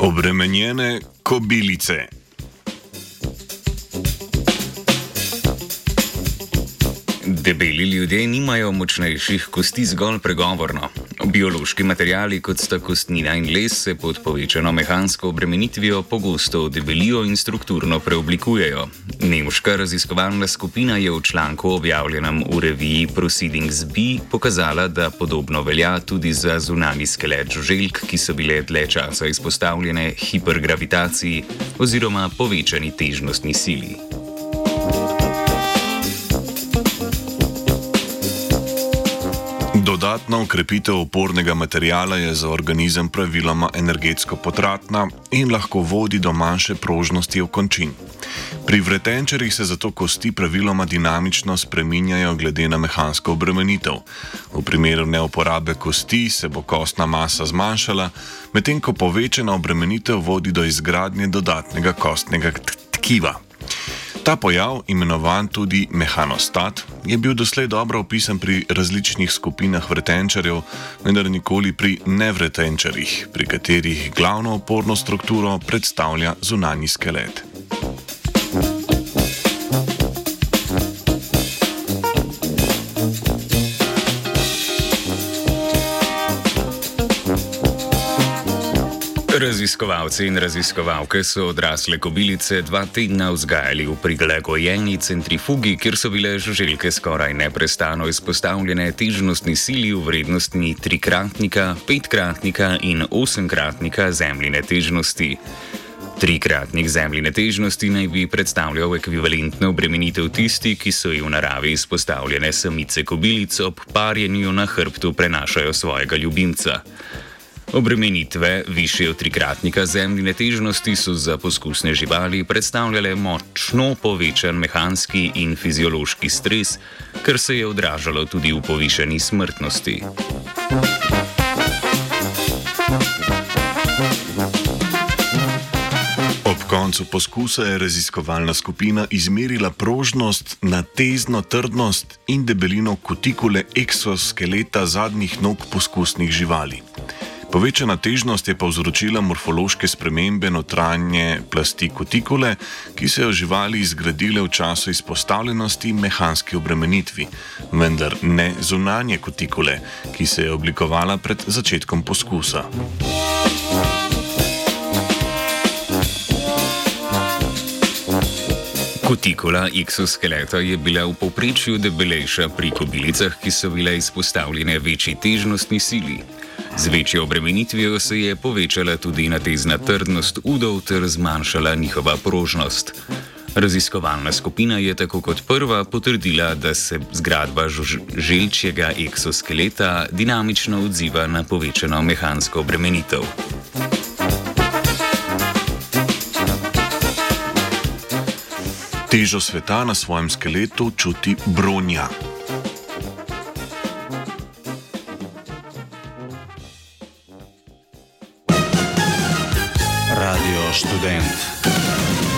Obremenjene kobilice. Debeli ljudje nimajo močnejših kosti zgolj pregovorno. Biološki materijali, kot sta kostnina in les, se pod povečano mehansko obremenitvijo pogosto debelijo in strukturno preoblikujejo. Nemška raziskovalna skupina je v članku objavljenem v reviji Proceedings B pokazala, da podobno velja tudi za zunani skelet žuželk, ki so bile dlje časa izpostavljene hipergravitaciji oziroma povečani težnostni sili. Dodatna ukrepitev opornega materijala je za organizem praviloma energetsko potratna in lahko vodi do manjše prožnosti v končin. Pri vretenčerjih se zato kosti praviloma dinamično spreminjajo glede na mehansko obremenitev. V primeru neuporabe kosti se bo kostna masa zmanjšala, medtem ko povečana obremenitev vodi do izgradnje dodatnega kostnega tkiva. Ta pojav, imenovan tudi mehanostat, je bil doslej dobro opisan pri različnih skupinah vretenčarjev, vendar nikoli pri nevretenčarjih, pri katerih glavno oporno strukturo predstavlja zunanji skelet. Raziskovalci in raziskovalke so odrasle kobilice dva tedna vzgajali v prilagojeni centrifugi, kjer so bile žuželke skoraj neprestano izpostavljene težnostni sili v vrednosti trikratnika, petkratnika in osemkratnika zemljine težnosti. Trikratnik zemljine težnosti naj bi predstavljal ekvivalentno obremenitev tisti, ki so ji v naravi izpostavljene samice kobilic ob parjenju na hrbtu prenašajo svojega ljubimca. Obremenitve višje od trikratnika zemljine težnosti so za poskusne živali predstavljale močno povečan mehanski in fiziološki stres, kar se je odražalo tudi v povišeni smrtnosti. Ob koncu poskusa je raziskovalna skupina izmerila prožnost, natezno trdnost in debelino kutikule eksoskeleta zadnjih nog poskusnih živali. Povečana težnost je povzročila morfološke spremembe notranje plasti kutikule, ki so jo živali izgradile v času izpostavljenosti mehanski obremenitvi, vendar ne zunanje kutikule, ki se je oblikovala pred začetkom poskusa. Kutikula exoskeleta je bila v povprečju debelejša pri kobilicah, ki so bile izpostavljene večji težnostni sili. Z večjo obremenitvijo se je povečala tudi natezna trdnost udov ter zmanjšala njihova prožnost. Raziskovalna skupina je tako kot prva potrdila, da se zgradba želčjega eksoskeleta dinamično odziva na povečano mehansko obremenitev. Težo sveta na svojem skeletu čuti bronja. Rádio Estudante.